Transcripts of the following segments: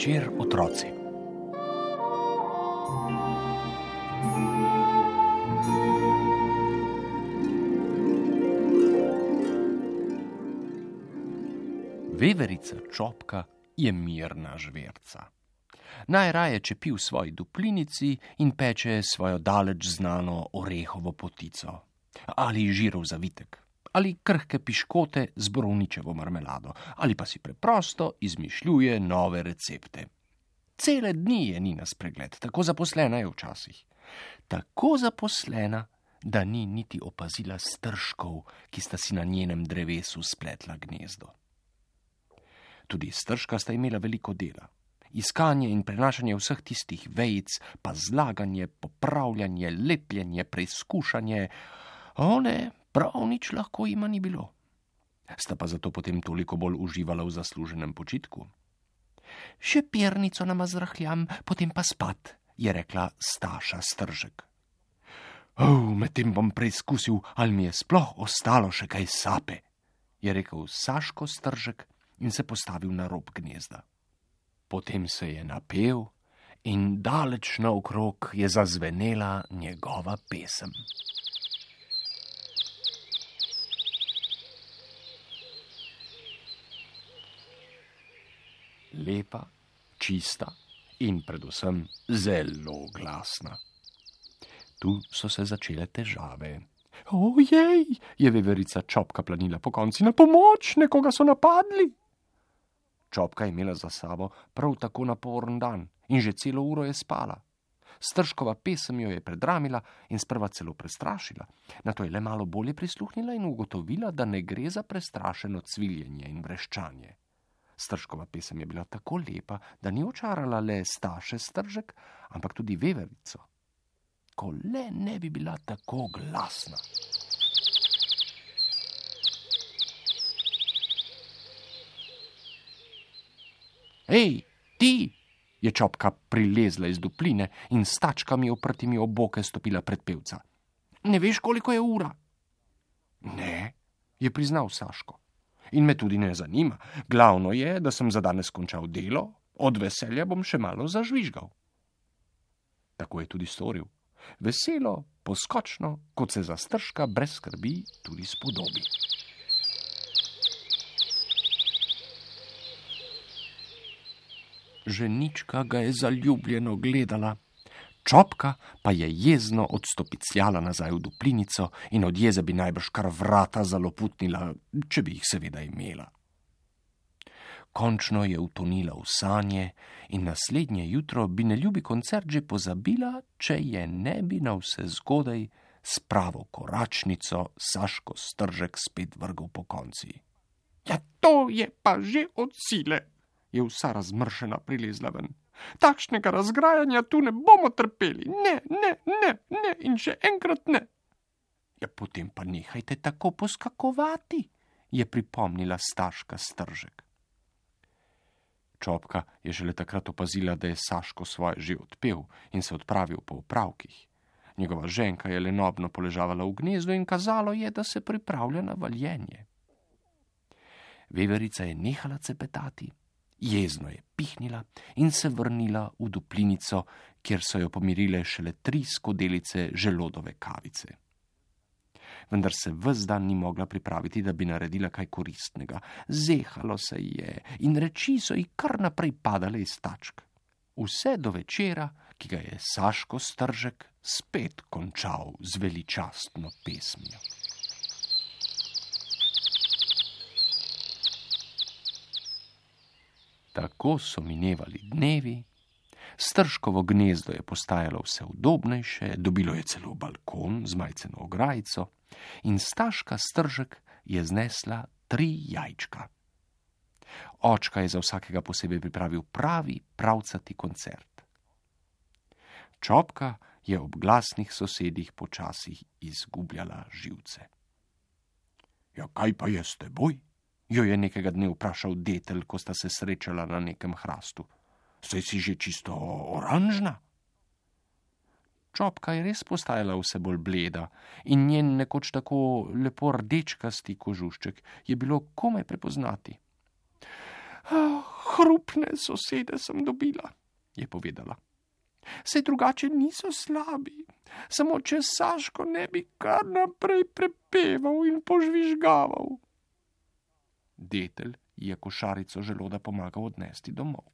večer, otroci. Veverica čopka je mirna žverca. Najraje čepi v svoji duplinici in peče svojo daleč znano orehovo potico ali žirov zavitek ali krhke piškote z borovničevo marmelado, ali pa si preprosto izmišljuje nove recepte. Cele dni je ni na spregled, tako zaposlena je včasih. Tako zaposlena, da ni niti opazila strškov, ki sta si na njenem drevesu spletla gnezdo. Tudi strška sta imela veliko dela. Iskanje in prenašanje vseh tistih vejic, pa zlaganje, popravljanje, lepljenje, preizkušanje. O ne, prav nič lahko ima ni bilo. Sta pa zato potem toliko bolj uživala v zasluženem počitku. Še pernico nama zrahljam, potem pa spat, je rekla Staša Stržek. Oh, medtem bom preizkusil, ali mi je sploh ostalo še kaj sape, je rekel Saško Stržek in se postavil na rob gnezda. Potem se je napel in daleč naokrog je zazvenela njegova pesem. Lepa, čista in predvsem zelo glasna. Tu so se začele težave. Ojej, je veverica čopka planila po konci na pomoč, nekoga so napadli. Čopka je imela za sabo prav tako naporen dan in že celo uro je spala. Strškova pesem jo je predramila in sprva celo prestrašila. Na to je le malo bolje prisluhnila in ugotovila, da ne gre za prestrašeno cviljenje in vreščanje. Stržkova pesem je bila tako lepa, da ni očarala le staše stržek, ampak tudi veverico. Ko le ne bi bila tako glasna. Hej, ti! je čopka prilezla iz dupline in s tačkami oprtimi oboke stopila pred pevca. Ne veš, koliko je ura? Ne, je priznal Saško in me tudi ne zanima. Glavno je, da sem za danes končal delo, od veselja bom še malo zažvižgal. Tako je tudi storil. Veselo, poskočno, kot se za strška brez skrbi tudi spodobi. Ženička ga je zaljubljeno gledala. Čopka pa je jezno odstopicljala nazaj v duplinico in od jeze bi najbrž kar vrata zaloputnila, če bi jih seveda imela. Končno je utonila v sanje in naslednje jutro bi neljubi koncert že pozabila, če je ne bi na vse zgodaj s pravo koračnico Saško stržek spet vrgel po konci. Ja, to je pa že od sile, je vsa razmršena prilezla ven. Takšnega razgrajanja tu ne bomo trpeli, ne, ne, ne, ne in še enkrat ne. Ja, potem pa nehajte tako poskakovati, je pripomnila Staška Stržek. Čopka je šele takrat opazila, da je Saško svoje že odpel in se odpravil po upravkih. Njegova ženka je lenobno poležavala v gnezdu in kazalo je, da se pripravlja na valjenje. Veverica je nehala cepetati jezno je pihnila in se vrnila v duplinico, kjer so jo pomirile šele tri skodelice želodove kavice. Vendar se vse dan ni mogla pripraviti, da bi naredila kaj koristnega. Zehalo se je in reči so ji kar naprej padale iz tačk. Vse do večera, ki ga je Saško Stržek spet končal z veličastno pesmijo. Tako so minevali dnevi, strškovo gnezdo je postajalo vse udobnejše, dobilo je celo balkon z majceno ograjico in staška stržek je znesla tri jajčka. Očka je za vsakega posebej pripravil pravi, pravcati koncert. Čopka je ob glasnih sosedih počasih izgubljala živce. Ja, kaj pa je s teboj? Jo je nekega dne vprašal detelj, ko sta se srečala na nekem hrastu. Saj si že čisto oranžna? Čopka je res postajala vse bolj bleda in njen nekoč tako lepo rdečkasti kožušček je bilo komaj prepoznati. Oh, hrupne sosede sem dobila, je povedala. Se drugače niso slabi, samo če Saško ne bi kar naprej prepeval in požvižgaval. Detelj je košarico želoda pomagal odnesti domov.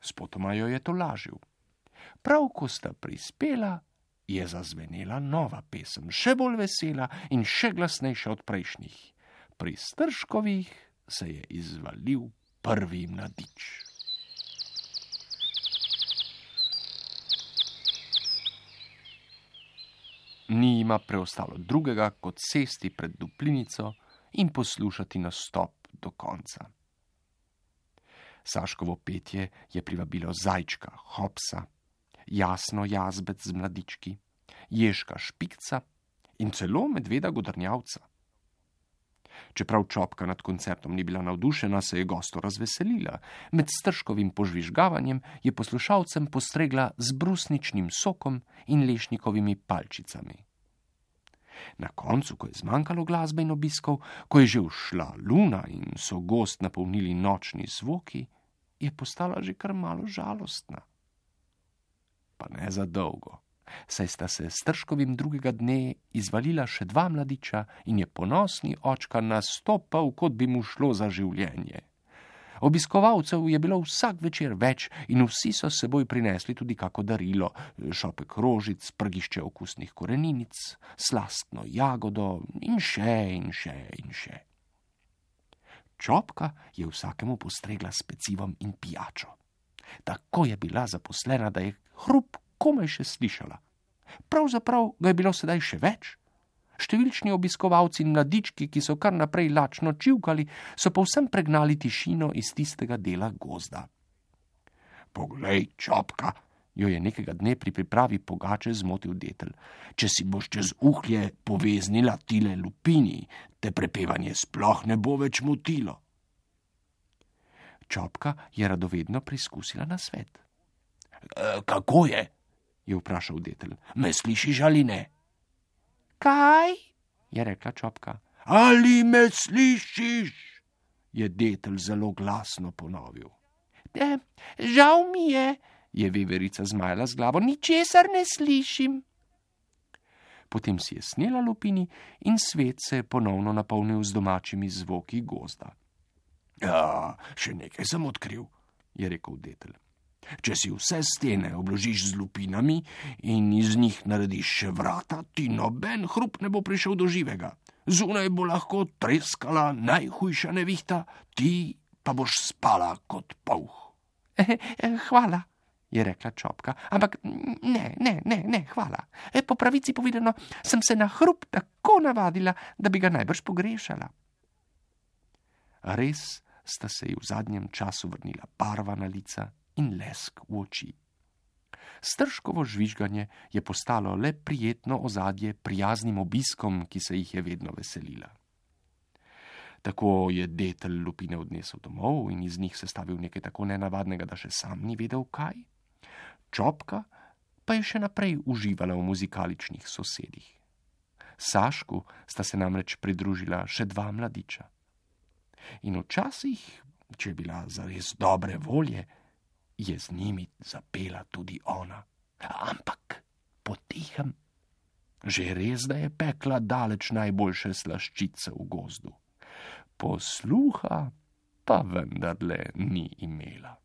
Spotoma jo je to lažil. Prav ko sta prispela, je zazvenela nova pesem, še bolj vesela in še glasnejša od prejšnjih. Pri Strškovih se je izvalil prvi mladič. Ni ima preostalo drugega, kot sesti pred duplinico in poslušati nastop do konca. Saškovo petje je privabilo zajčka, hopsa, jasno jazbec z mladički, ježka špikca in celo medveda godrnjavca. Čeprav čopka nad koncertom ni bila navdušena, se je gosto razveselila. Med strškovim požvižgavanjem je poslušalcem postregla z brusničnim sokom in lešnikovimi palčicami. Na koncu, ko je zmanjkalo glasbe in obiskov, ko je že ušla luna in so gost napolnili nočni zvoki, je postala že kar malo žalostna. Pa ne za dolgo saj sta se s Trškovim drugega dne izvalila še dva mladiča in je ponosni očka nastopal, kot bi mu šlo za življenje. Obiskovalcev je bilo vsak večer več in vsi so s seboj prinesli tudi kako darilo: šopek rožic, prgišče okusnih koreninic, slastno jagodo in še in še in še. Čopka je vsakemu postregla s pecivom in pijačo. Tako je bila zaposlena, da je hrup komaj še slišala. Pravzaprav ga je bilo sedaj še več. Številčni obiskovalci in mladički, ki so kar naprej lačno čivkali, so povsem pregnali tišino iz tistega dela gozda. Poglej, čopka, jo je nekega dne pri pripravi pogače zmotil detel. Če si boš čez uhlje poveznila tile lupini, te prepevanje sploh ne bo več motilo. Čopka je radovedno preizkusila na svet. E, kako je? je vprašal detelj. Me slišiš ali ne? Kaj? je rekla čopka. Ali me slišiš? je detelj zelo glasno ponovil. E, žal mi je, je veverica zmajala z glavo, ničesar ne slišim. Potem si je snela lupini in svet se je ponovno napolnil z domačimi zvoki gozda. Ja, še nekaj sem odkril, je rekel detelj. Če si vse stene obložiš z lupinami in iz njih narediš še vrata, ti noben hrup ne bo prišel do živega. Zunaj bo lahko treskala najhujša nevihta, ti pa boš spala kot pauh. Eh, eh, hvala, je rekla čopka, ampak ne, ne, ne, ne, hvala. E, po pravici povedano, sem se na hrup tako navadila, da bi ga najbrž pogrešala. Res sta se ji v zadnjem času vrnila barva na lica in lesk v oči. Strškovo žvižganje je postalo le prijetno ozadje prijaznim obiskom, ki se jih je vedno veselila. Tako je detelj lupine odnesel domov in iz njih sestavil nekaj tako nenavadnega, da še sam ni vedel kaj. Čopka pa je še naprej uživala v muzikaličnih sosedih. Sašku sta se namreč pridružila še dva mladiča. In včasih, če je bila zares dobre volje, je z njimi zapela tudi ona. Ampak potihem. Že res, da je pekla daleč najboljše slaščice v gozdu. Posluha pa vendarle ni imela.